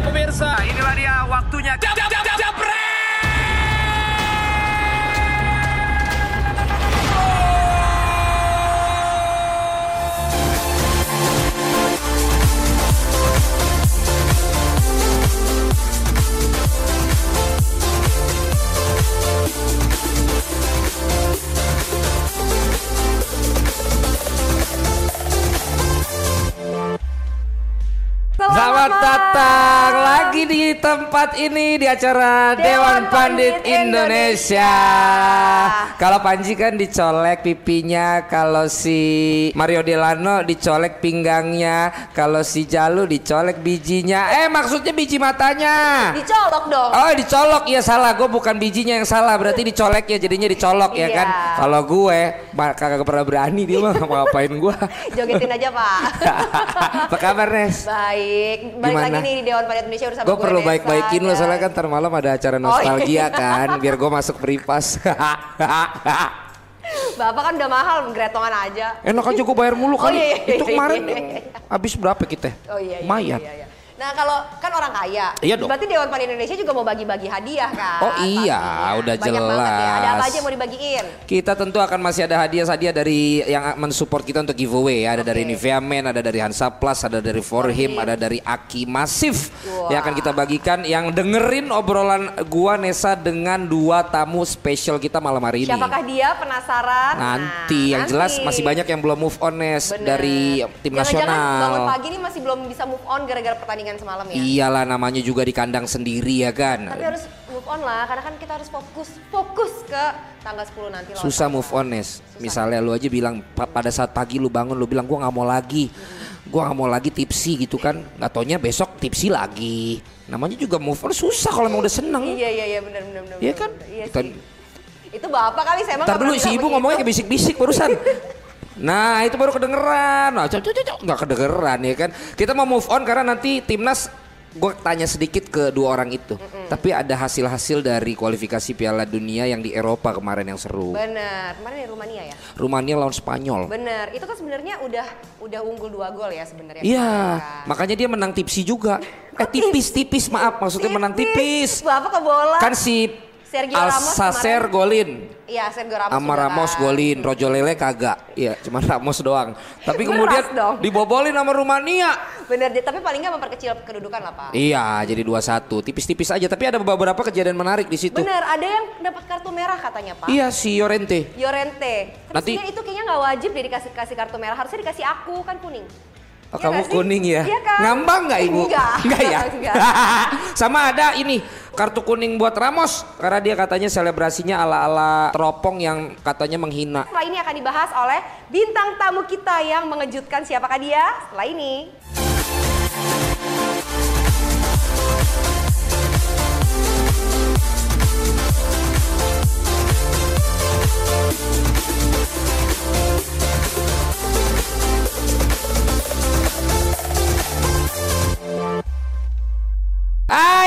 Pemirsa, inilah dia waktunya. Jab, jab, Selamat datang lagi di tempat ini di acara Dewan, Dewan Pandit, Pandit Indonesia. Indonesia. Kalau Panji kan dicolek pipinya, kalau si Mario Delano dicolek pinggangnya, kalau si Jalu dicolek bijinya. Eh maksudnya biji matanya. Dicolok dong. Oh dicolok ya salah gue bukan bijinya yang salah berarti dicolek ya jadinya dicolok ya Iya. kan kalau gue kagak pernah berani dia mah mau ngapain gue Jogetin aja pak. apa kabar Nes Baik, balik Gimana? lagi nih di Dewan Pandit Indonesia bersama Gue gue perlu baik-baikin lo soalnya kan ntar malam ada acara Oh, nostalgia iya. kan biar gue masuk beripas. Bapak kan udah mahal, gretongan aja. Enak aja gue bayar mulu Oh, kali. iya, iya, Itu kemarin iya, iya. habis berapa kita? Oh iya, iya, Lumayan. iya, iya. Nah kalau kan orang kaya, Iya dong. berarti Dewan Pandit Indonesia juga mau bagi-bagi hadiah kan? Oh iya, pastinya. udah Banyak banget ya. Ada apa jelas. aja yang mau dibagiin? Kita tentu akan masih ada hadiah-hadiah dari yang mensupport kita untuk giveaway ya. Ada dari Oke. Nivea Men, ada dari Hansa Plus, ada dari Forhim, ada dari Aki Masif Wah. yang akan kita bagikan. Yang dengerin obrolan gua Nesa dengan dua tamu spesial kita malam hari ini. Siapakah dia? Penasaran? Nanti Nah, yang jelas nanti. masih banyak yang belum move on Nes Bener. dari tim Jangan-jangan bangun nasional. pagi nih masih belum bisa move on gara-gara pertandingan semalam ya? Iyalah namanya juga di kandang sendiri ya kan. Tapi harus move on lah, karena kan kita harus fokus fokus ke tanggal 10 nanti lawan Susah move on Nes. Misalnya lu aja bilang pa- pada saat pagi lu bangun lu bilang gua nggak mau lagi. Gua nggak mau lagi tipsi gitu kan. Nggak taunya besok tipsi lagi. Namanya juga move on susah kalau emang udah seneng. Iya iya iya benar benar benar. Iya kan? Iya Kita- sih. Itu bapak kali saya emang dulu pernah si ibu ngomongnya kayak bisik-bisik barusan. Nah itu baru kedengeran. Nah, cok, cok, cok, nggak kedengeran ya kan. Kita mau move on karena nanti timnas gue tanya sedikit ke dua orang itu. Tapi ada hasil-hasil dari kualifikasi Piala Dunia yang di Eropa kemarin yang seru. Bener, kemarin di Rumania ya. Rumania lawan Spanyol. Bener, itu kan sebenarnya udah udah unggul dua gol ya sebenarnya. Iya, kan. makanya dia menang tipsi juga. Eh tipis-tipis maaf maksudnya menang tipis. Bapak ke bola. Kan si Sergio Ramos Alsacer kemarin- golin. Iya, Sergio Ramos. Sama Ramos kan. golin, Rojo Lele kagak. Iya, cuma Ramos doang. Tapi kemudian dong. dibobolin sama Rumania. Bener, tapi paling nggak memperkecil kedudukan lah Pak. Iya, jadi 2-1. Tipis-tipis aja, tapi ada beberapa kejadian menarik di situ. Bener, ada yang dapat kartu merah katanya Pak. Iya, si Yorente. Yorente. Tapi Nanti- itu kayaknya nggak wajib deh dikasih kasih kartu merah. Harusnya dikasih aku kan kuning. Oh, Iya kamu kuning ya? Iya kan? Ngambang nggak ibu? Enggak. Enggak ya? Enggak. Sama ada ini kartu kuning buat Ramos karena dia katanya selebrasinya ala-ala teropong yang katanya menghina. Setelah ini akan dibahas oleh bintang tamu kita yang mengejutkan siapakah dia setelah ini.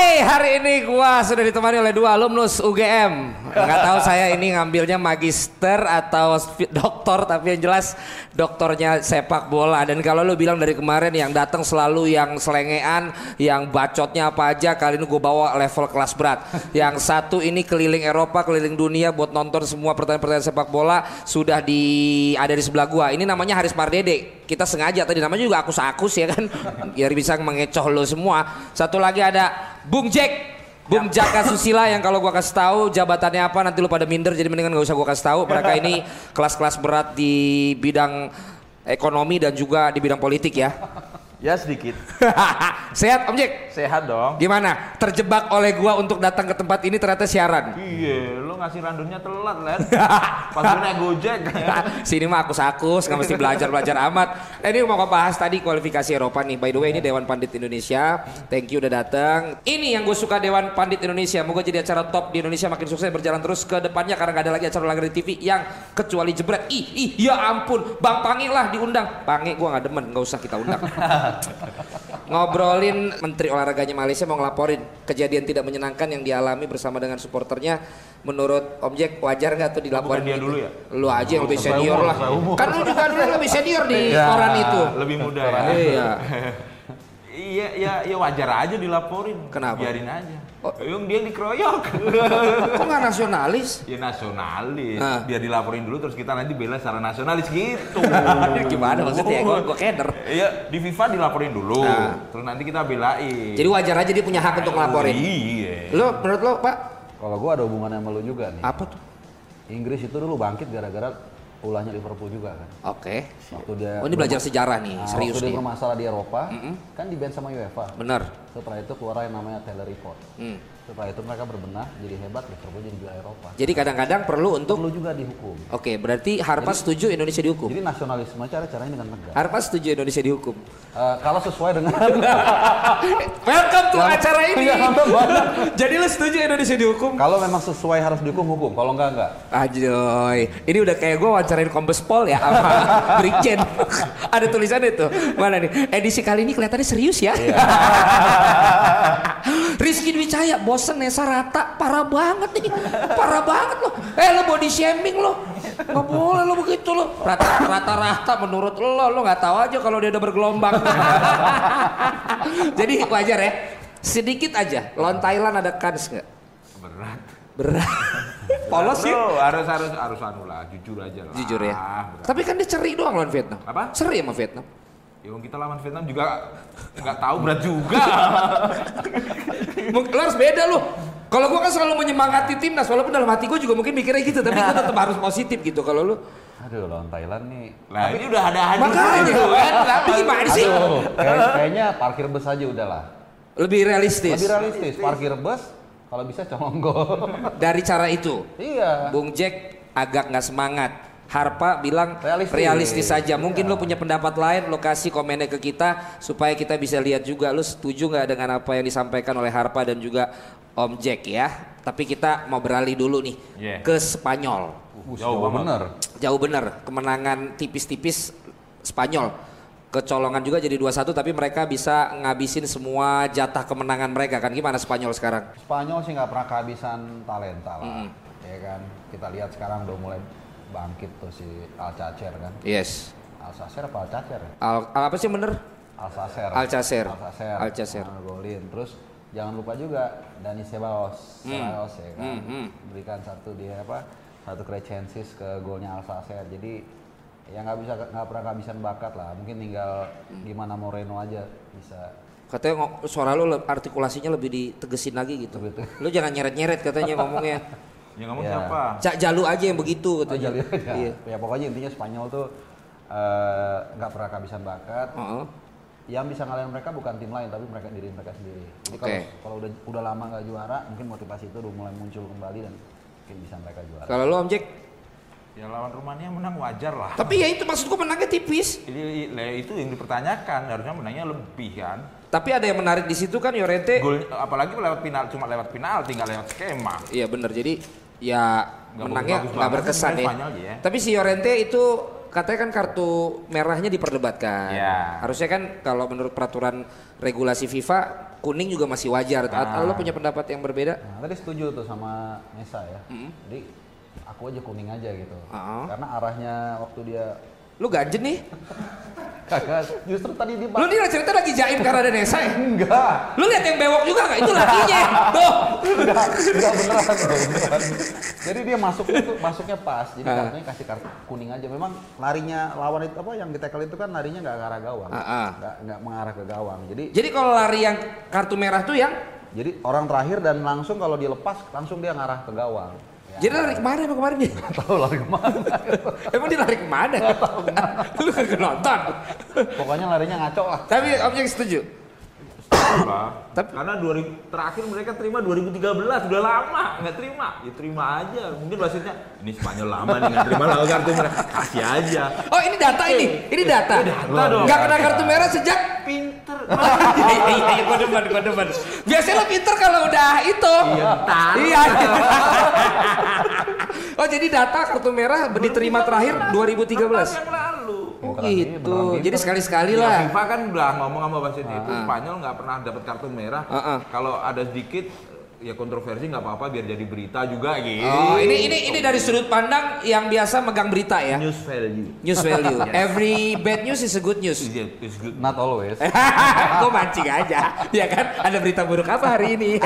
Hai, hari ini gua sudah ditemani oleh dua alumnus UGM. Enggak tahu saya ini ngambilnya magister atau doktor tapi yang jelas doktornya sepak bola dan kalau lu bilang dari kemarin yang datang selalu yang selengean, yang bacotnya apa aja, kali ini gue bawa level kelas berat. Yang satu ini keliling Eropa, keliling dunia buat nonton semua pertandingan-pertandingan sepak bola sudah di ada di sebelah gua. Ini namanya Haris Pardede. Kita sengaja tadi namanya juga akus-akus ya kan biar bisa mengecoh lo semua. Satu lagi ada Bung Jack. Bung Jaka Susila yang kalau gua kasih tahu jabatannya apa nanti lu pada minder jadi mendingan gak usah gua kasih tahu. Mereka ini kelas-kelas berat di bidang ekonomi dan juga di bidang politik ya. Ya sedikit. Sehat Om Jack? Sehat dong. Gimana? Terjebak oleh gua untuk datang ke tempat ini ternyata siaran. Iya, lo ngasih randonnya telat, Len. Pas gue naik Gojek. Sini mah akus-akus, nggak mesti belajar-belajar amat. Nah, ini mau bahas tadi kualifikasi Eropa nih. By the way, ini Dewan Pandit Indonesia. Thank you udah datang. Ini yang gue suka Dewan Pandit Indonesia. Moga jadi acara top di Indonesia makin sukses berjalan terus ke depannya karena gak ada lagi acara olahraga di TV yang kecuali jebret. Ih, ih, ya ampun, Bang Pangi lah diundang. Pangi gue nggak demen, nggak usah kita undang. Ngobrolin Menteri Olahraganya Malaysia mau ngelaporin kejadian tidak menyenangkan yang dialami bersama dengan supporternya. Menurut Om Jack wajar nggak tuh dilaporin? bukan dia dulu ya? Lu aja yang lebih senior umur, lah. Kan lu juga dulu lebih senior di Ya, koran itu. Lebih muda ya. Iya. Iya, ya, ya wajar aja dilaporin. Kenapa? Biarin aja. Oh. Yung dia dikeroyok. Kok nggak nasionalis? ya nasionalis. Ah. Biar dilaporin dulu terus kita nanti bela secara nasionalis gitu. Gimana maksudnya? Gue gue keder. Iya, di FIFA dilaporin dulu. Nah. Terus nanti kita belain. Jadi wajar aja dia punya hak untuk ngelaporin. Iya. Lo menurut lo Pak? Kalau gua ada hubungannya sama lu juga nih. Apa tuh? Inggris itu dulu bangkit gara-gara ulahnya Liverpool juga kan. Oke. Waktu dia Oh ini belajar sejarah nih, Nah, serius waktu dia nih. bermasalah di Eropa, kan di ban sama UEFA. Bener. Setelah itu keluar yang namanya Taylor Report. Hmm. Setelah itu mereka berbenah jadi hebat, Liverpool jadi juara Eropa. Jadi kadang-kadang perlu untuk Perlu juga dihukum. Oke, berarti Harpa setuju Indonesia dihukum. Jadi nasionalisme cara-caranya dengan tegas. Harpa setuju Indonesia dihukum. Eh, kalau sesuai dengan Welcome to acara ini. Iya. Jadi lu setuju Indonesia dihukum? kalau memang sesuai harus dihukum hukum, kalau enggak enggak. Ajoy, ini udah kayak gue wawancarain Kombes Pol ya sama Brigjen. Ada tulisannya tuh. Mana nih? Edisi kali ini kelihatannya serius ya. Rizky Dwi Cahaya, bosen Nesa rata, parah banget nih, parah banget loh. Eh lo body shaming lo, nggak boleh lo begitu lo. Rata rata rata menurut lo, lo nggak tahu aja kalau dia udah bergelombang. Jadi wajar ya, sedikit aja. Lawan Thailand ada kans nggak? Berat. Berat. Polos sih. Bro, harus harus harus anu lah, jujur aja lah. Jujur ya. Berat. Tapi kan dia ceri doang lawan Vietnam. Apa? Seri sama Vietnam. Ya wong kita lawan Vietnam juga nggak tahu berat juga. Mung- Lo harus beda lo. Kalau gua kan selalu menyemangati timnas, walaupun dalam hati gua juga mungkin mikirnya gitu, tapi gua tetap harus positif gitu. Kalau lu Aduh, lawan Thailand nih. Lah ini udah ada ada makanya kan, tapi gimana sih? Aduh, kayak- kayaknya parkir bus aja udahlah. Lebih realistis Lebih realistis, parkir bus kalau bisa colong gol. dari cara itu. iya. Bung Jack agak nggak semangat. Harpa bilang realistis, Realistis. saja. Mungkin Iya. lo punya pendapat lain, lo kasih komennya ke kita supaya kita bisa lihat juga. Lo setuju nggak dengan apa yang disampaikan oleh Harpa dan juga Om Jack ya? Tapi kita mau beralih dulu nih Yeah. ke Spanyol. Jauh banget. bener. Jauh bener, kemenangan tipis-tipis Spanyol. Kecolongan juga jadi 2-1 tapi mereka bisa ngabisin semua jatah kemenangan mereka kan. Gimana Spanyol sekarang? Spanyol sih nggak pernah kehabisan talenta lah. Ya kan, kita lihat sekarang udah mulai bangkit tuh si Alcacer kan. Yes. Alcacer apa Alcacer ya? Al, al- apa sih bener? Alcacer. Alcacer. Alcacer. Alcacer. Nah, golin. Terus jangan lupa juga Dani Ceballos, Ceballos ya kan. Hmm, hmm. Berikan satu dia apa? Satu krecensis ke golnya Alcacer. Jadi ya nggak bisa nggak pernah kehabisan bakat lah. Mungkin tinggal gimana Moreno aja bisa Katanya suara lu le- artikulasinya lebih ditegesin lagi gitu. Betul. Lu jangan nyeret-nyeret katanya ngomongnya. Ya ngomong Ya. siapa? Cak Jalu aja yang begitu Oh, katanya. jadi aja. Iya. Ya pokoknya intinya Spanyol tuh eh, nggak pernah kehabisan bakat. Heeh. Yang bisa ngalahin mereka bukan tim lain tapi mereka diri mereka sendiri. Jadi Oke. kalau udah udah lama nggak juara, mungkin motivasi itu udah mulai muncul kembali dan mungkin bisa mereka juara. Kalau lu Om Jack, Ya lawan Rumania menang wajar lah. tapi ya itu maksud gua menangnya tipis. Ini lah, itu yang dipertanyakan, harusnya menangnya lebih kan. Tapi ada yang menarik di situ kan Yorente. Gol apalagi lewat final cuma lewat final tinggal lewat skema. Iya bener jadi ya Nggak menangnya nggak berkesan ya. Ya. Tapi si Yorente itu katanya kan kartu merahnya diperdebatkan. Ya. Harusnya kan kalau menurut peraturan regulasi FIFA kuning juga masih wajar. Ah. Lo punya pendapat yang berbeda? Nah, tadi setuju tuh sama Nesa ya. Jadi aku aja kuning aja gitu. Ah. Karena arahnya waktu dia Lu ganjen nih. kagak justru tadi dia Lu nih cerita lagi jaim karena ada Nesa ya? enggak Lu lihat yang bewok juga nggak? Itu lakinya. Tuh. enggak enggak beneran beneran. Jadi dia masuknya tuh masuknya pas. Jadi Ah. kartunya kasih kartu kuning aja. Memang larinya lawan itu apa yang kita itu kan larinya nggak ke arah gawang. Ah, ah. Nggak nggak mengarah ke gawang. Jadi Jadi kalau lari yang kartu merah tuh yang jadi orang terakhir dan langsung kalau dilepas langsung dia ngarah ke gawang. Jadi lari ke mana emang kemarin dia? tahu lari ke mana. Emang dia lari ke mana? Lu kagak nonton. Pokoknya larinya ngaco lah. Tapi objek setuju. Tapi- Karena 2000 terakhir mereka terima 2013 udah lama nggak terima ya terima aja mungkin wasitnya ini Spanyol lama nih nggak terima lah kartu merah kasih aja Oh ini data ini, ini data. data dong. Gak kena kartu merah sejak pinter Iya iya iya gue demen gue demen. Biasanya lo pinter kalau udah itu. Iya. Iya. oh jadi data kartu merah diterima terakhir 2013. yang lalu Oh gitu. Jadi sekali-sekali Ya, lah. FIFA kan udah ngomong sama wasit itu Spanyol nggak pernah dapat kartu merah Ah, ah. kalau ada sedikit ya kontroversi nggak apa-apa biar jadi berita juga gitu. Oh, ini ini ini dari sudut pandang yang biasa megang berita ya. news value. News value. Every bad news is a good news. Is it- is good. Not always. Gue mancing aja, ya kan? Ada berita buruk apa hari ini?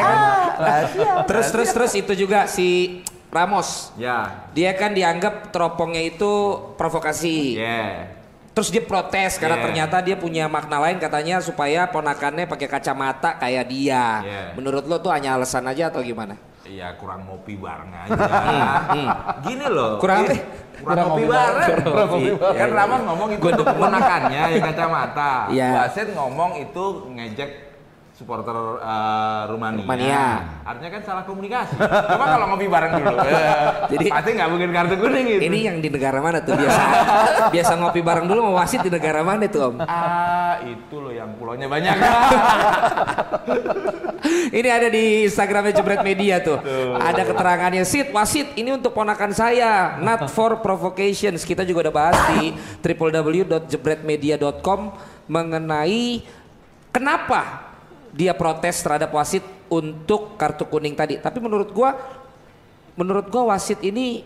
terus terus terus itu juga si Ramos. Ya, Dia kan dianggap teropongnya itu provokasi. yeah. Terus dia protes karena Yeah. ternyata dia punya makna lain katanya supaya ponakannya pakai kacamata kayak dia. Yeah. Menurut lo tuh hanya alasan aja atau gimana? Iya kurang ngopi bareng aja. Gini loh. Hmm, Kurang apa? Kurang, ngopi bareng. Kurang ngopi Kan bareng. Ramon ngomong itu untuk keponakannya yang kacamata. Iya. Wasit ngomong itu ngejek supporter eh, Rumania. Rumania. Artinya kan salah komunikasi. Coba kalau ngopi bareng dulu. Jadi- Jadi pasti nggak mungkin kartu kuning gitu. Ini yang di negara mana tuh biasa? biasa ngopi bareng dulu mau wasit di negara mana tuh om? Ah, itu loh yang pulaunya banyak. Ini ada di Instagramnya Jebret Media tuh. Ada keterangannya Sid wasit ini untuk ponakan saya, not for provocations. Kita juga udah bahas di www.jebretmedia.com mengenai kenapa dia protes terhadap wasit untuk kartu kuning tadi. Tapi menurut gua menurut gua wasit ini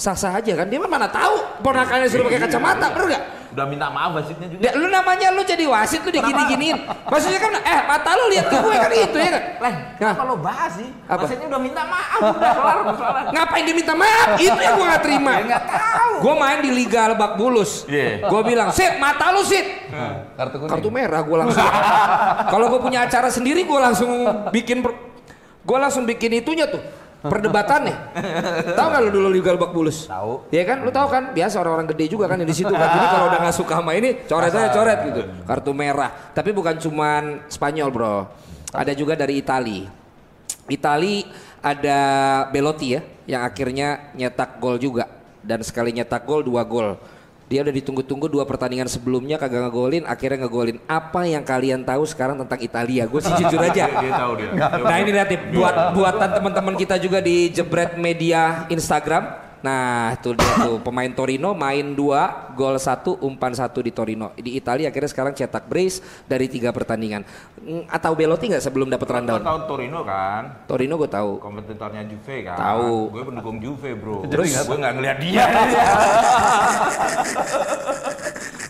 sah-sah aja kan. Dia mah mana tahu ponakannya suruh pakai kacamata, bener gak? Udah minta maaf wasitnya juga. Ya, lu namanya lu jadi wasit lu digini-giniin. Maksudnya kan eh mata lu lihat ke gue kan itu ya kan. Leh, Nah. lo bahas sih? Apa? Wasitnya udah minta maaf, udah kelar masalah. Ngapain dia minta maaf? Itu yang gue gak terima. Ya tahu. Gue main di Liga Lebak Bulus. Iya. Gue bilang, Sit, mata lu Sit. Kartu kuning. Kartu merah gue langsung. Kalau gue punya acara sendiri gue langsung bikin, gue langsung bikin itunya tuh. Perdebatannya. tahu nggak lu dulu Liga Lebak Bulus? Tahu. Iya kan, lu tahu kan, biasa orang-orang gede juga kan yang di situ kan. Jadi kalau udah nggak suka sama ini, coret aja coret gitu. Kartu merah. Tapi bukan cuman Spanyol bro, ada juga dari Itali. Itali ada Belotti ya, yang akhirnya nyetak gol juga. Dan sekali nyetak gol dua gol. Dia udah ditunggu-tunggu dua pertandingan sebelumnya kagak ngegolin, akhirnya ngegolin. Apa yang kalian tahu sekarang tentang Italia? Gue sih jujur aja. Dia tahu dia. Nah ini nih, buat buatan teman-teman kita juga di Jebret Media Instagram. Nah itu dia tuh pemain Torino main dua, gol satu, umpan satu di Torino. Di Italia akhirnya sekarang cetak brace dari tiga pertandingan. Atau Belotti nggak sebelum dapat Lo rundown? tahu Torino kan? Torino gue tahu. kompetitornya Juve kan. Tahu. Gue pendukung Juve bro. Nggak gue nggak ngeliat dia.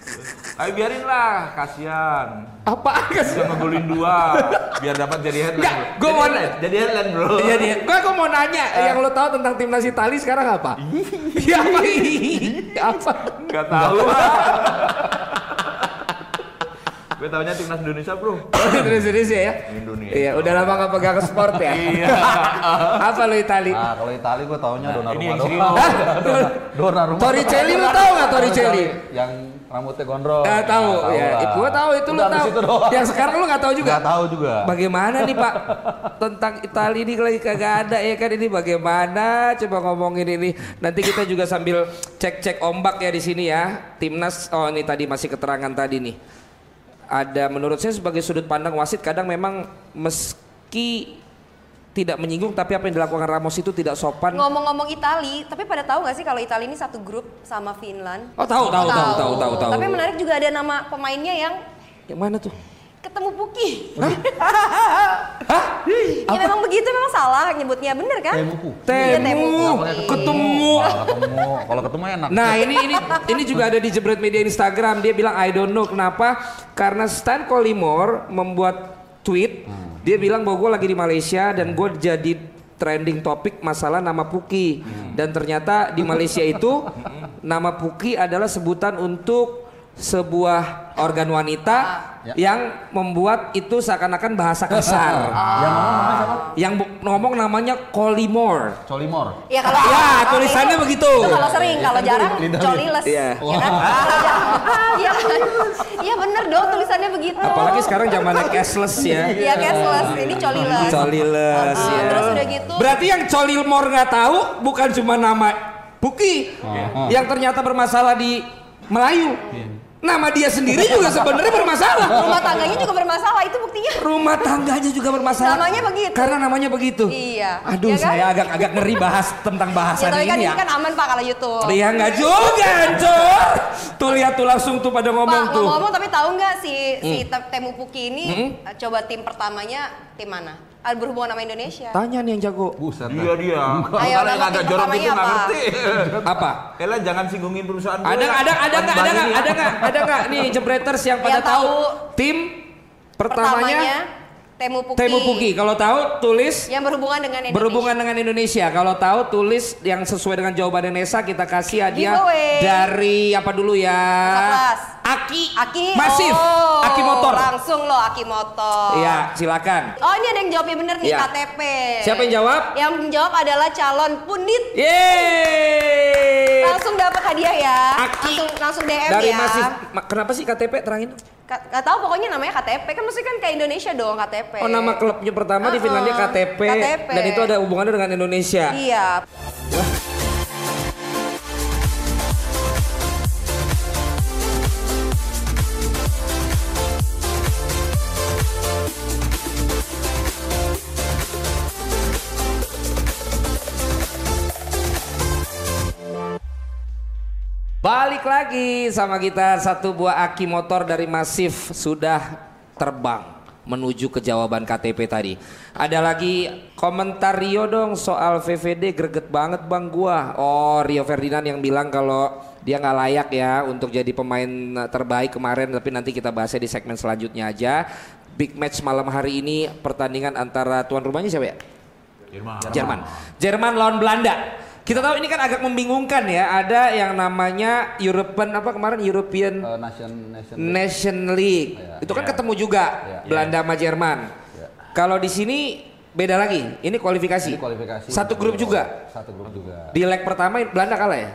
Ayo biarin lah, kasihan. Apa? Bisa ngegolin dua, biar dapat jadi headline. Nggak, bro. gua Jadi mau- headline, jadi headline bro. Iya dia. Gue kok mau nanya yang lo tahu tentang timnas Italia sekarang apa? Iya apa? apa? Nggak tahu. gue taunya timnas Indonesia bro. Terus Indonesia ya? Indonesia. Iya, udah lama gak pegang sport ya. Iya. apa lo Itali? Nah, kalau Itali gue taunya Nah, ini Donnarumma yang doang. Donnarumma. Torricelli lu tahu nggak Torricelli? Yang rambutnya gondrong. Eh, tahu Nah, ya. lah. Gua tahu itu lu Udah, habis tahu. itu doang. Yang sekarang lu nggak tahu juga. Nggak tahu juga. Bagaimana nih Pak tentang Italia ini lagi kagak ada ya kan ini bagaimana coba ngomongin ini nanti kita juga sambil cek-cek ombak ya di sini ya timnas oh ini tadi masih keterangan tadi nih ada menurut saya sebagai sudut pandang wasit kadang memang meski tidak menyinggung tapi apa yang dilakukan Ramos itu tidak sopan Ngomong-ngomong Itali, tapi pada tahu nggak sih kalau Itali ini satu grup sama Finland? oh tahu tahu tahu tahu tahu tahu Tapi menarik juga ada nama pemainnya yang yang mana tuh ketemu Puki. Ya memang begitu memang salah nyebutnya bener kan? Temuku. Iya, Temu Temuku. ketemu Kalau ketemu, kalau ketemu enak. Nah ini ini ini juga ada di Jebret Media Instagram. Dia bilang I don't know kenapa karena Stan Collymore membuat tweet. Dia bilang bahwa gue lagi di Malaysia dan gue jadi trending topik masalah nama Puki. Dan ternyata di Malaysia itu nama Puki adalah sebutan untuk sebuah organ wanita Ya. yang membuat itu seakan-akan bahasa kasar. Yang ngomong namanya siapa? yang bu- ngomong namanya Collymore. Colimor. Ya kalau Ya, tulisannya itu- begitu. Itu kalau sering, kalau jarang lidah- coliles. Iya. Ya kan? Iya kan? Iya bener dong tulisannya begitu. Apalagi sekarang zamannya cashless ya. Iya cashless, ini coliles. Coliles ya. Terus udah gitu. Berarti yang Colilmor nggak tahu bukan cuma nama Puki yang ternyata bermasalah di Melayu. Nama dia sendiri juga sebenarnya bermasalah. rumah tangganya juga bermasalah itu buktinya. Rumah tangganya juga bermasalah. Namanya begitu. Karena namanya begitu. Iya. Aduh, Iya kan? saya agak-agak ngeri bahas tentang Ya, bahasan tapi kan ini ya. kan aman pak kalau YouTube. Iya nggak juga, Ancur. Tuh lihat tuh langsung tuh pada ngomong Pak tuh. Hmm. ngomong-ngomong tapi tahu nggak si si Te- Temu Puki ini eh, coba tim pertamanya tim mana? Ada berhubungan sama Indonesia. Tanya nih yang jago. Buset. Dia dia. Ayo, Kalau yang tim jorok pertamanya gitu nggak apa? ngerti. Apa? Kalian jangan singgungin perusahaan gue. Ada ada ada Kan nggak ada nggak ada nggak ada nggak nih jebreters yang pada tahu tim pertamanya Temu Puki. Temu Puki. Kalau tahu tulis Yang berhubungan dengan Indonesia. berhubungan dengan Indonesia. Kalau tahu tulis yang sesuai dengan jawaban Nesa kita kasih hadiah Giveaway. dari apa dulu ya? Kelas. Aki. Aki. Masif. Oh, Aki motor. Langsung loh Aki motor. Iya, silakan. Oh ini ada yang jawabnya bener nih Iya. KTP. Siapa yang jawab? Yang menjawab adalah calon pundit. Yeay. Langsung dapat hadiah ya. Aki. Langsung langsung DM Dari ya. Masif. Ma- Kenapa sih KTP terangin? Gak tahu pokoknya namanya KTP kan mesti kan kayak Indonesia dong KTP. Oh nama klubnya pertama di Uh-uh. Finlandia KTP, KTP. dan itu ada hubungannya dengan Indonesia. Iya. Balik lagi sama kita satu buah aki motor dari Masif sudah terbang menuju ke jawaban KTP tadi. Ada lagi komentar Rio dong soal VVD greget banget bang gua. Oh Rio Ferdinand yang bilang kalau dia nggak layak ya untuk jadi pemain terbaik kemarin tapi nanti kita bahasnya di segmen selanjutnya aja. Big match malam hari ini pertandingan antara tuan rumahnya siapa ya? Jerman. Jerman. Jerman lawan Belanda. Kita tahu ini kan agak membingungkan ya. Ada yang namanya European apa kemarin European Eh, nation nation Nation League. Iya. Itu kan Iya. ketemu juga Iya. Belanda sama Jerman. Iya. Kalau di sini beda lagi. Ini kualifikasi. Ini kualifikasi. Satu grup juga. Satu grup juga. Di leg pertama Belanda kalah ya?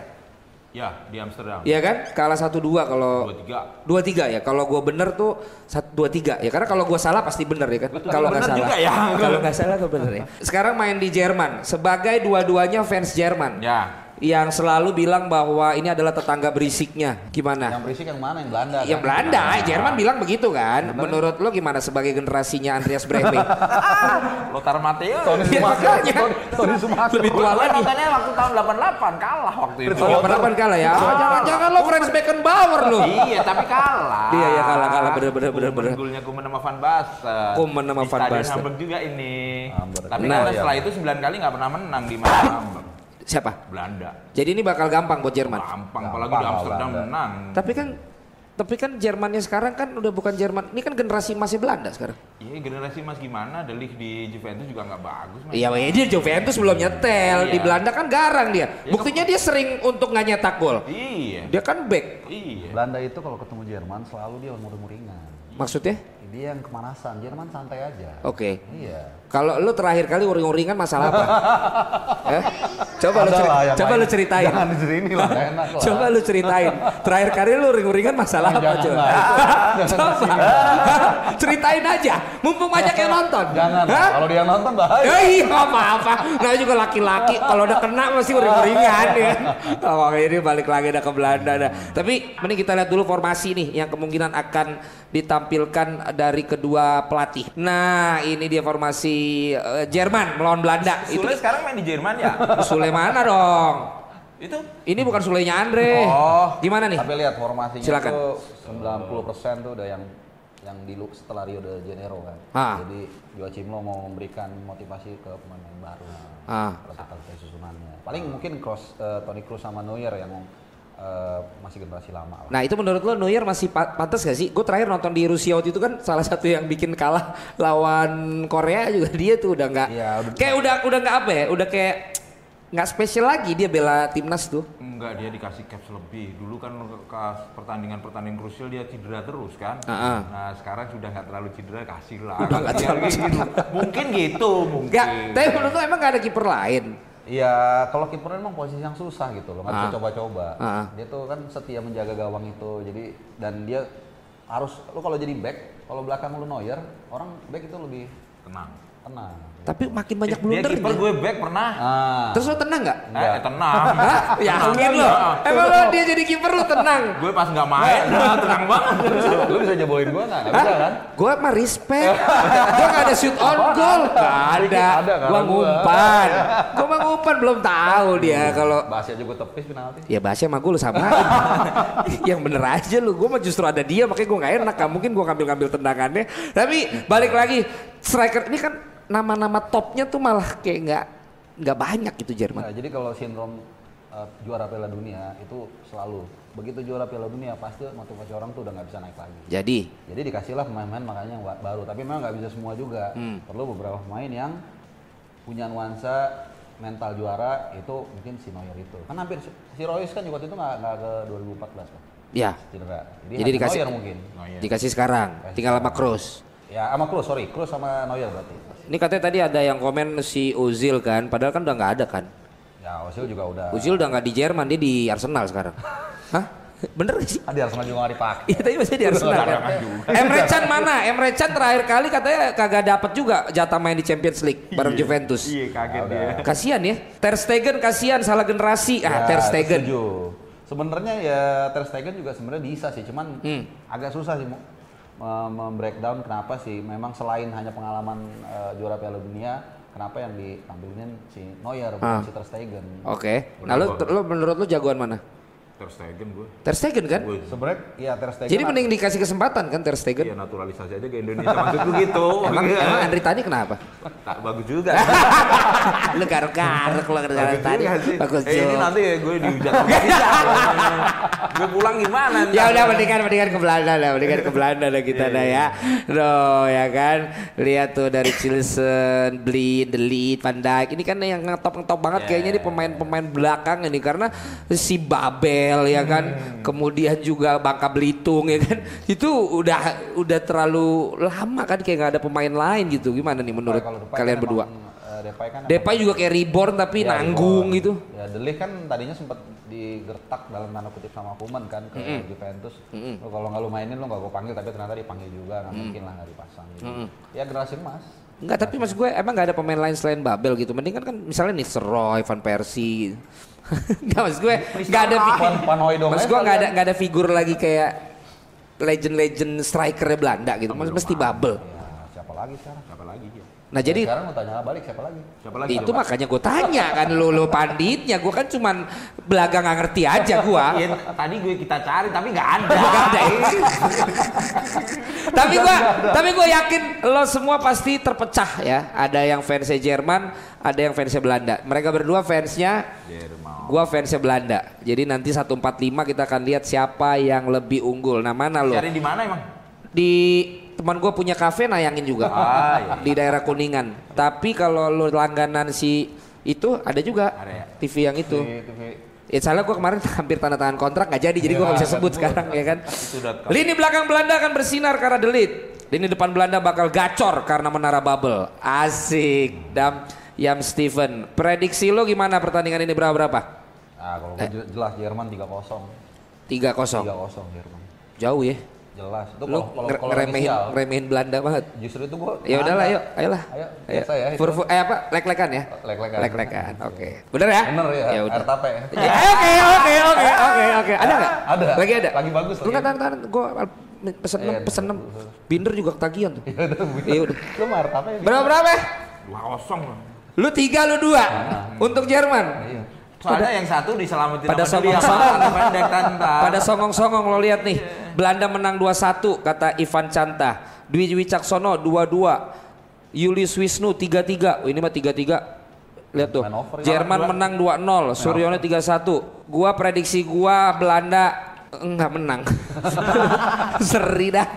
Ya, di Amsterdam. Iya kan? Kalah 1-2 kalau 23. dua tiga ya. Kalau gua bener tuh satu dua tiga ya. Karena kalau gua salah pasti bener ya kan. Kalau nggak bener salah. juga ya. Kalau nggak salah gua bener ya. Sekarang main di Jerman. Sebagai dua-duanya fans Jerman. Ya. Yang selalu bilang bahwa ini adalah tetangga berisiknya. Gimana? Yang berisik yang mana? Yang Belanda. Yang kan? Belanda, Jerman bilang begitu kan. Menurut lo gimana sebagai generasinya Andreas Brehme? Lothar Matthäus. Tony Iya, Sumaker. makanya. Tony- Sumaker. Lebih tua Gue lagi. nontonnya waktu tahun 88 kalah waktu itu. Oh, Kapan kalah ya? Oh, jangan, jangan lo Franz Beckenbauer lo. iya, tapi kalah. Iya, iya, kalah, kalah. Bener, bener, bener, bener. Golnya Kuman sama Van Basten. Koeman sama Di Van Stadion Basten. Hamburg juga ini. Hamburg. Tapi Nah, karena iya. setelah itu 9 kali nggak pernah menang di mana Hamburg. Siapa? Belanda. Jadi ini bakal gampang buat Jerman. Gampang, Gampang apalagi di Amsterdam menang. Tapi kan tapi kan Jermannya sekarang kan udah bukan Jerman. Ini kan generasi masih Belanda sekarang. Iya generasi Mas gimana? Delik di Juventus juga nggak bagus. Mas. Iya, ya dia Juventus belum nyetel. Di Iya. Belanda kan garang dia. Ya, Buktinya dia sering untuk nggak nyetak gol. Iya. Dia kan back. Iya. Belanda itu kalau ketemu Jerman selalu dia umur-umuringan. Maksudnya? Dia yang kemanasan. Jerman santai aja. Oke. Iya. Kalau lu terakhir kali uring-uringan masalah apa? eh? Coba lu Ada ceri- lah yang coba lain. lu ceritain. Jangan di sini lah, enak lah. Coba lu ceritain. Terakhir kali lu uring-uringan masalah apa Jangan coba? itu. Coba. ceritain aja. Mumpung banyak yang nonton. Jangan. Kalau dia nonton bahaya. Ya iya apa-apa. Nah juga laki-laki kalau udah kena pasti uring-uringan ya. Oh, ini balik lagi dah ke Belanda dah. Tapi mending kita lihat dulu formasi nih yang kemungkinan akan ditampilkan dari kedua pelatih. Nah ini dia formasi eh, Jerman melawan Belanda. Itu Sule sekarang main di Jerman ya? Sule mana dong? Itu Ini bukan Sulenya Andre. Oh. Gimana nih? Tapi lihat formasinya Silakan. tuh 90% tuh udah yang yang di setelah Rio de Janeiro kan. Ah. Jadi Joachim Lo mau memberikan motivasi ke pemain baru. Ah. Susunannya. Paling mungkin cross eh, Toni Kroos sama Neuer yang eh, masih generasi lama lah. Nah itu menurut lo Neuer masih pa- pantas gak sih? Gue terakhir nonton di Rusia waktu itu kan salah satu yang bikin kalah lawan Korea juga dia tuh udah nggak udah- kayak udah udah nggak apa ya? Udah kayak nggak spesial lagi dia bela timnas tuh. Enggak, dia dikasih caps lebih. Dulu kan ke pertandingan-pertandingan krusial dia cedera terus kan. Ah, ah. Nah sekarang sudah nggak terlalu cedera, kasih lah. Udah nggak Biar terlalu gitu. Mungkin gitu, mungkin. Nggak, tapi menurut lo emang gak ada kiper lain? Iya, kalau kiper memang posisi yang susah gitu loh, nggak bisa Ah. coba-coba. Ah. Dia tuh kan setia menjaga gawang itu, jadi dan dia harus lu kalau jadi back, kalau belakang lu Neuer, orang back itu lebih Tenang. tenang. Tapi makin banyak dia blunder kiper gue back pernah. Ah, Terus lo tenang nggak? Eh, tenang. Hah? Yakin lo? Emang lo dia jadi kiper lo tenang? gue pas nggak main, tenang banget. lu bisa jeboin gua nggak? Nggak bisa kan? Gue mah respect. gue gak ada shoot on goal. Gak ada. Ada, Gue ngumpan. Gue mah ngumpan belum tahu dia kalau Bahasnya juga tepis penalti. Ya bahasnya sama gue lu sama Yang bener aja lu Gue mah justru ada dia Makanya gue gak enak Gak mungkin gue ngambil-ngambil tendangannya Tapi balik lagi Striker ini kan nama-nama topnya tuh malah kayak nggak nggak banyak gitu Jerman. Nah, jadi kalau sindrom uh, juara Piala Dunia itu selalu begitu juara Piala Dunia pasti motivasi orang tuh udah nggak bisa naik lagi. Jadi Jadi dikasihlah pemain-pemain makanya yang ba- baru, tapi memang nggak bisa semua juga. Hmm. Perlu beberapa pemain yang punya nuansa mental juara itu mungkin si Neuer itu. Kan hampir si Royce kan juga waktu itu nggak ke 2014 kan ya cedera. Jadi, Jadi dikasih- Neuer mungkin. dikasih sekarang, tinggal sama Kroos. Ya sama Kroos, sorry, Kroos sama Neuer berarti. Ini katanya tadi ada yang komen si Ozil kan, padahal kan udah nggak ada kan. Ya Ozil juga udah. Ozil udah nggak di Jerman, dia di Arsenal sekarang. Hah? Bener gak sih? Ah, di Arsenal juga nggak dipakai. Iya tadi masih di Arsenal kan. Emre Can mana? Emre Can terakhir kali katanya kagak dapet juga jatah main di Champions League bareng Juventus. Iya kaget Udah. dia. Kasian ya. Ter Stegen kasihan salah generasi. Ah, Ter Ya, Stegen. setuju. Sebenarnya ya Ter Stegen juga sebenarnya bisa sih, cuman Hmm. agak susah sih membreakdown kenapa sih memang selain hanya pengalaman eh, juara Piala Dunia, kenapa yang ditampilin si Neuer bukan Ah. si Ter Stegen. Oke. Nah, lu, lu menurut lu jagoan mana? Ter Stegen gue. Ter Stegen kan? Gue Sebenarnya ya Ter Stegen. Jadi mending dikasih kesempatan kan Ter Stegen? Iya naturalisasi aja ke Indonesia maksudku gitu. Emang, Iya. emang Andri Tani kenapa? Tak bagus juga. lu garuk-garuk lu Andri bagus Tani. juga sih. Bagus Eh, ini juga. nanti gue dihujat sama kita. gue pulang gimana? Ya udah mendingan mendingan ke Belanda dah, mendingan ke Belanda dah kita dah ya. Loh ya kan. Lihat tuh dari Chilson, Blind, Delete, Van Dijk. Ini kan yang ngetop-ngetop banget Ya. kayaknya nih pemain-pemain belakang ini karena si Babel ya kan. Kemudian juga Bangka Belitung ya kan. Itu udah udah terlalu lama kan kayak nggak ada pemain lain gitu. Gimana nih menurut Depay kalian kan berdua? emang, eh, Depay kan Depay juga kayak reborn tapi Ya, nanggung Reborn. gitu. Ya Ligt kan tadinya sempat digertak dalam tanda kutip sama Koeman kan ke Juventus. Lu kalau nggak lu mainin lu nggak gue panggil tapi ternyata dipanggil juga nggak mungkin lah nggak dipasang. Gitu. Ya generasi emas. Enggak, tapi maksud gue emang nggak ada pemain lain selain Babel gitu. Mending kan misalnya Nistelrooy, Van Persie. Enggak maksud gue nggak ada aja gue nggak ada kalian. nggak ada figur lagi kayak legend-legend strikernya Belanda gitu. Mas mesti Babel. Ya, siapa lagi sekarang? Siapa lagi ya? Nah jadi sekarang mau tanya balik siapa lagi? Siapa lagi? itu makanya gue tanya kan lu lu panditnya. Gue kan cuman belaga nggak ngerti aja gue. Iya, tadi gue kita cari tapi nggak ada. Nggak ada. tapi gua tapi gua yakin lo semua pasti terpecah ya. Ada yang fansnya Jerman, ada yang fansnya Belanda. Mereka berdua fansnya Jerman. gua fansnya Belanda. Jadi nanti 145 kita akan lihat siapa yang lebih unggul. Nah, mana lo? Cari di mana emang? Di teman gua punya kafe nayangin juga. Ah, iya. Di daerah Kuningan. Tapi kalau lo langganan si itu ada juga Ada ya? TV yang itu. TV. Ya salah gue kemarin hampir tanda tangan kontrak nggak jadi jadi gue nggak bisa sebut sekarang ya kan. Lini belakang Belanda akan bersinar karena delit. Lini depan Belanda bakal gacor karena menara bubble. Asik. Dam Yam Steven. Prediksi lo gimana pertandingan ini berapa berapa? Ah kalau Eh. jelas Jerman 3-0. 3-0. 3-0 Jerman. Jauh ya. Jelas. Itu Lo kalau kalau ngere- kalau ngeremehin, inisial, ngeremehin Belanda banget. justru itu gua Ya udahlah, yuk, ayolah. Ayo, biasa ya. Fur- fur- eh apa? Lek-lekan ya? Lek-lekan. Lek-lekan. Oke. Bener ya? Bener ya, Ya udah. air tape. Ya, Oke, oke, oke, oke, oke. Ada nggak? Ada. Lagi ada. Lagi bagus, Lu nggak tahan, tahan. Gue pesen Iya, enam, pesen enam. Binder juga ketagihan tuh. Iya udah. Lu mah tape. Berapa berapa? Dua kosong. Lu tiga, lu dua. Untuk Jerman. Iya. Soalnya yang satu diselamatin pada sama dia. songong-songong. Pada songong-songong lo lihat nih. Belanda menang 2-1 kata Ivan Canta. Dwi Wicaksono 2-2. Julius Wisnu 3-3. Oh, ini mah 3-3. Lihat tuh. Jerman menang 2-0. Suryono 3-1. Gua prediksi gua Belanda enggak menang. Seri dah.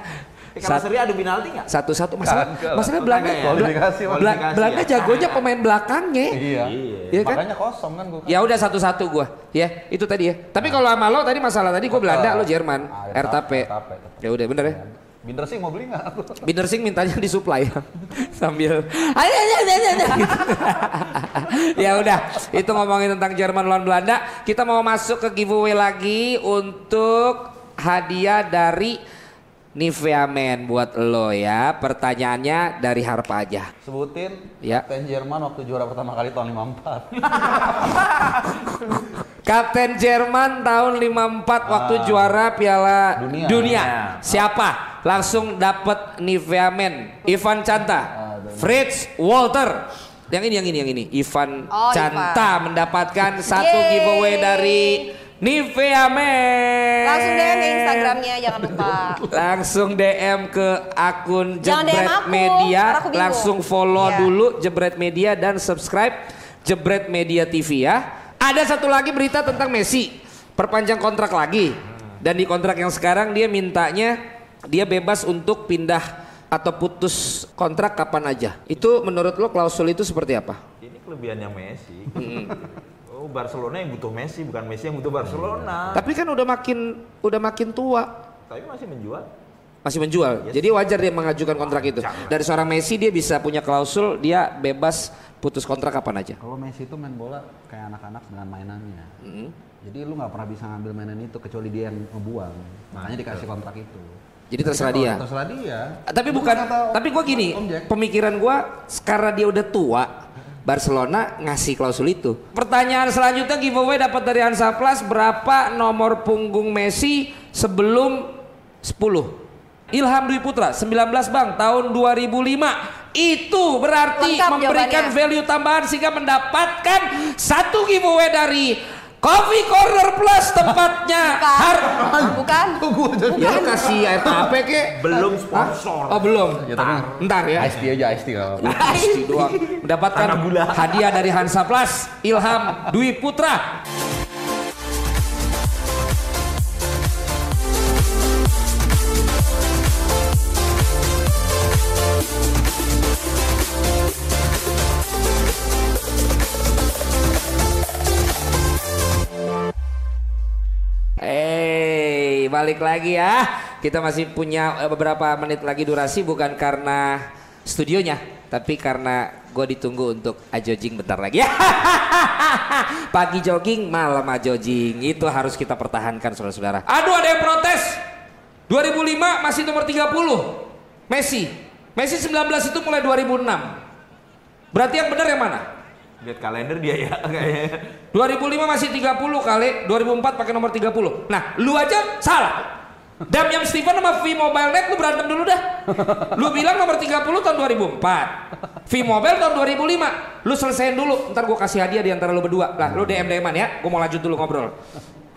Eh, Kalau Sat- seri adu penalti nggak? Satu-satu masalah. Kagak. Masalah Belanda. Ya? Kualifikasi, Belanda ya. jagonya pemain belakangnya. Iya. Iya kan? Makanya kosong kan gua. Ya udah satu-satu gua, ya itu tadi ya. Tapi kalau sama lo tadi masalah tadi gua Belanda, lo Jerman, Ah, tape. Ya udah bener ya. Binder sih mau beli nggak? Binder Sing mintanya disuplai sambil ayo ayo ayo ayo, ayo. ya udah itu ngomongin tentang Jerman lawan Belanda kita mau masuk ke giveaway lagi untuk hadiah dari Nivea Men buat lo ya pertanyaannya dari Harpa aja Sebutin Ya. Kapten Jerman waktu juara pertama kali tahun 54. Kapten Jerman tahun 54 waktu juara Piala Dunia. Dunia. Siapa? Langsung dapat Nivea Men. Ivan Canta, Fritz Walter. Yang ini yang ini yang ini. Ivan Oh, Canta mendapatkan satu Yeay. giveaway dari Nivea Men. Langsung DM ke Instagramnya jangan lupa. Langsung DM ke akun Jangan DM Jebret aku, Media, aku langsung follow Iya. dulu Jebret Media dan subscribe Jebret Media TV ya. Ada satu lagi berita tentang Messi, perpanjang kontrak lagi. Dan di kontrak yang sekarang dia mintanya dia bebas untuk pindah atau putus kontrak kapan aja. Itu menurut lo klausul itu seperti apa? Ini kelebihannya Messi. Oh, Barcelona yang butuh Messi, bukan Messi yang butuh Barcelona. Tapi kan udah makin udah makin tua. Tapi masih menjual. masih menjual. Jadi wajar dia mengajukan kontrak itu. Dari seorang Messi dia bisa punya klausul dia bebas putus kontrak kapan aja. Kalau Messi itu main bola kayak anak-anak dengan mainannya. Mm-hmm. Jadi lu nggak pernah bisa ngambil mainan itu kecuali dia yang ngebuang. Makanya dikasih kontrak itu. Jadi terserah dia. Terserah dia. Tapi bukan tapi gua gini, pemikiran gua karena dia udah tua Barcelona ngasih klausul itu. Pertanyaan selanjutnya giveaway dapat dari Hansa Plus berapa nomor punggung Messi sebelum 10? Ilham Dwi Putra 19 Bang tahun 2005 itu berarti Lengkap memberikan jawabannya. value tambahan sehingga mendapatkan satu giveaway dari Coffee Corner Plus tempatnya har Bukan. Bukan. ya kasih air tape kek Belum sponsor. oh belum. Ya, tapi ntar ya. Ice tea aja, ice tea apa-apa. Pasti doang. mendapatkan hadiah dari Hansa Plus Ilham Dwi Putra balik lagi ya. Kita masih punya eh, beberapa menit lagi durasi bukan karena studionya, tapi karena gue ditunggu untuk ajojing bentar lagi. Pagi jogging, malam ajojing. Itu harus kita pertahankan saudara-saudara. Aduh ada yang protes. 2005 masih nomor 30. Messi. Messi 19 itu mulai 2006. Berarti yang benar yang mana? Lihat kalender dia ya kayaknya. 2005 masih 30 kali, 2004 pakai nomor 30. Nah, lu aja salah. Damian Steven sama V-Mobile Net lu berantem dulu dah. Lu bilang nomor 30 tahun 2004. V-Mobile tahun 2005. Lu selesaiin dulu, ntar gua kasih hadiah di antara lu berdua. Lah, lu DM DM-an ya. Gua mau lanjut dulu ngobrol.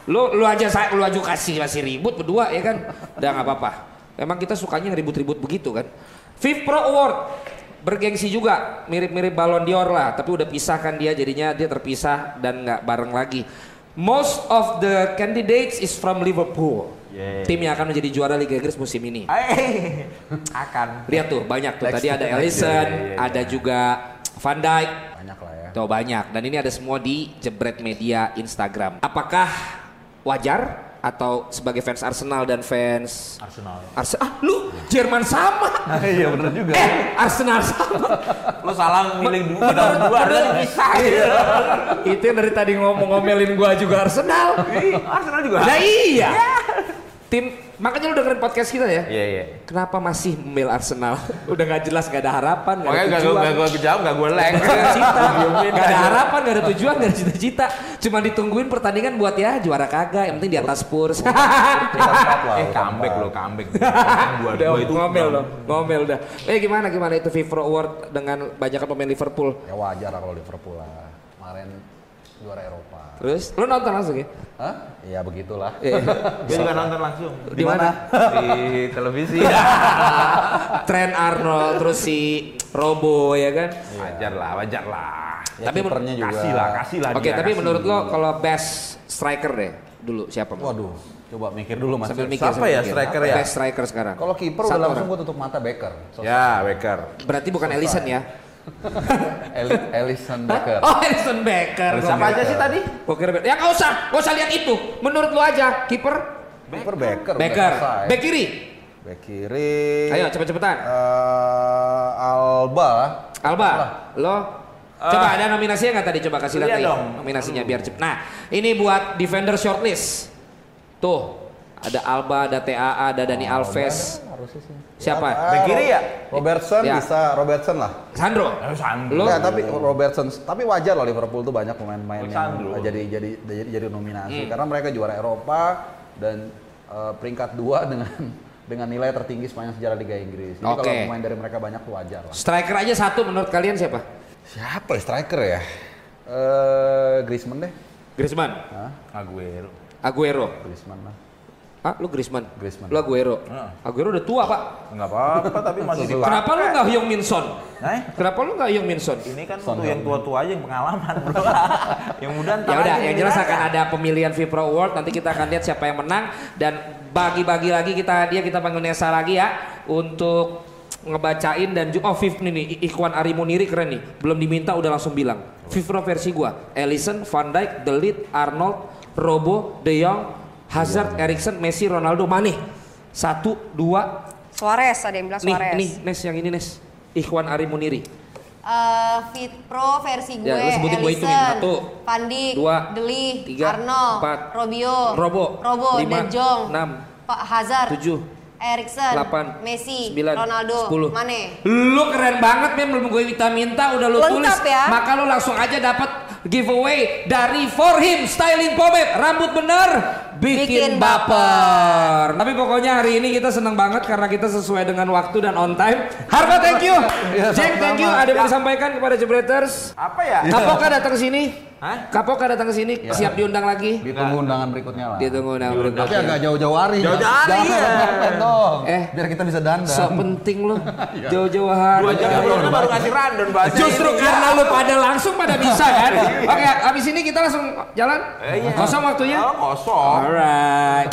Lu lu aja saya lu aja kasih masih ribut berdua ya kan. Udah nggak apa-apa. Emang kita sukanya ribut-ribut begitu kan. Viv Pro Award bergengsi juga mirip-mirip Ballon d'Or lah tapi udah pisahkan dia jadinya dia terpisah dan nggak bareng lagi most of the candidates is from Liverpool Yeah. tim yang akan menjadi juara Liga Inggris musim ini akan. lihat tuh banyak tuh Next, tadi ada Alisson iya, iya, iya. ada juga Van Dijk Banyak lah ya. tuh banyak dan ini ada semua di Jebret Media Instagram apakah wajar atau sebagai fans Arsenal dan fans Arsenal. Arsenal ah lu Jerman sama Iya bener juga. eh Arsenal sama Lo salah milih dua, kita berdua adalah dipisah. Itu yang dari tadi ngomong-ngomelin gua juga Arsenal. Arsenal juga. Nah iya. Tim makanya lu dengerin podcast kita ya. Iya iya. Kenapa masih membela Arsenal? Udah nggak jelas, nggak ada harapan, nggak Makanya ada gak gue tujuan. gak gue jawab, gak gue. Nggak ada cita, nggak ada harapan, nggak ada tujuan, nggak ada cita-cita. Cuma ditungguin pertandingan buat ya juara kagak, yang penting di atas Spurs. Eh comeback lo, comeback. Dua udah itu ngomel loh, ngomel udah. Eh gimana gimana itu FIFA Award dengan banyak pemain Liverpool? Ya wajar lah kalau Liverpool lah. Kemarin juara Eropa. Terus lu nonton langsung ya? Hah? Ya begitulah. Eh, Gue juga nonton langsung di mana? di televisi. Trent Arnold terus si Robo ya kan? Wajar lah, wajar lah. Ya, Tapi men- kipernya juga. Kasih lah, kasih lah. Oke, dia, tapi kasih. menurut lo kalau best striker deh dulu siapa? Waduh, coba mikir dulu mas. Sambil mikir. Siapa sambil ya mikir. striker ya? Best striker sekarang. Kalau kiper udah langsung gue tutup mata Becker. So- Ya, Becker. Berarti bukan Ellison ya? Eli- Ellison Becker. Oh, Ellison Becker. Siapa aja sih tadi? Kira Becker. Ya nggak usah, nggak usah lihat itu. Menurut lo aja, kiper Kiper Becker. Becker. Bek kiri. Bek kiri. Ayo cepet-cepetan. Eh, Alba. Alba, lo coba ada nominasinya nggak tadi? Coba kasih lihat dong. nominasinya biar cepet. Nah, ini buat defender shortlist. Tuh, ada Alba, ada TAA, ada Dani Alves. Harusnya sih. Siapa? Ah, Bek kiri ya? Robertson Ya. bisa Robertson lah. Sandro. Eh, Sandro. Lo? Enggak, tapi Robertson tapi wajar loh Liverpool tuh banyak pemain-pemain yang Sandro. jadi jadi jadi jadi Hmm. nominasi karena mereka juara Eropa dan eh, peringkat dua dengan dengan nilai tertinggi sepanjang sejarah Liga Inggris. Jadi Oke. kalau pemain dari mereka banyak tuh wajar lah. Striker aja satu menurut kalian siapa? Siapa ya striker ya? Eh Griezmann deh. Griezmann. Hah? Aguero. Aguero. Griezmann lah. Ah, lu Griezmann. Griezmann. Lu Aguero. Heeh. Aguero udah tua, Pak. Nggak apa-apa tapi masih dipakai. Kenapa lu nggak Hyung Min Son? Eh, Kenapa lu nggak Hyung Min Son? ini kan Son untuk yang tua-tua aja yang pengalaman bro. yang muda Ya udah, yang jelas akan ada pemilihan Vipro Award. Nanti kita akan lihat siapa yang menang dan bagi-bagi lagi kita dia kita panggil Nesa lagi ya untuk ngebacain dan juga oh Viv nih nih Ikhwan Ari Muniri keren nih belum diminta udah langsung bilang Vipro versi gua Ellison Van Dijk The Ligt Arnold Robo De Jong Hazard Erikson Messi Ronaldo Mane satu dua Suarez ada yang bilang nih Suarez. nih Nes yang ini Nes Ikhwan Ari Muniri Eh, Fit Pro versi gue, Ya, lu sebutin nih. Ellison, Satu, Van Dijk, dua, Deli, tiga, Arnold, empat, Robio, Robo, Robo, lima, De Jong, enam, Pak Hazard, tujuh, Erikson, delapan, Messi, sembilan, Ronaldo, sepuluh. Mane. Lu keren banget men belum gue minta-minta udah lu Lengkap tulis. ya. Maka lu langsung aja dapat giveaway dari For Him Styling Pomade. Rambut bener bikin, Bikin baper. Tapi pokoknya hari ini kita seneng banget karena kita sesuai dengan waktu dan on time. Harga thank you. Iya, Jack thank you. Ada yang mau disampaikan kepada Jebreters? apa ya? Kapoka datang ke sini. Hah? Kapoka datang ke sini. Siap diundang lagi. Ditunggu undangan berikutnya lah. Ditunggu undang Tapi berikutnya. agak jauh-jauh hari. Jauh-jauh hari, Jangan iya. mepet dong. Eh. biar kita bisa dandan. So penting lu. Jauh-jauh hari. Dua jam sebelumnya baru ngasih random bahasa Justru ini. karena lu pada langsung pada bisa kan? Oke, habis ini kita langsung jalan. Eh, iya. Kosong waktunya. Oh, kosong. Alright.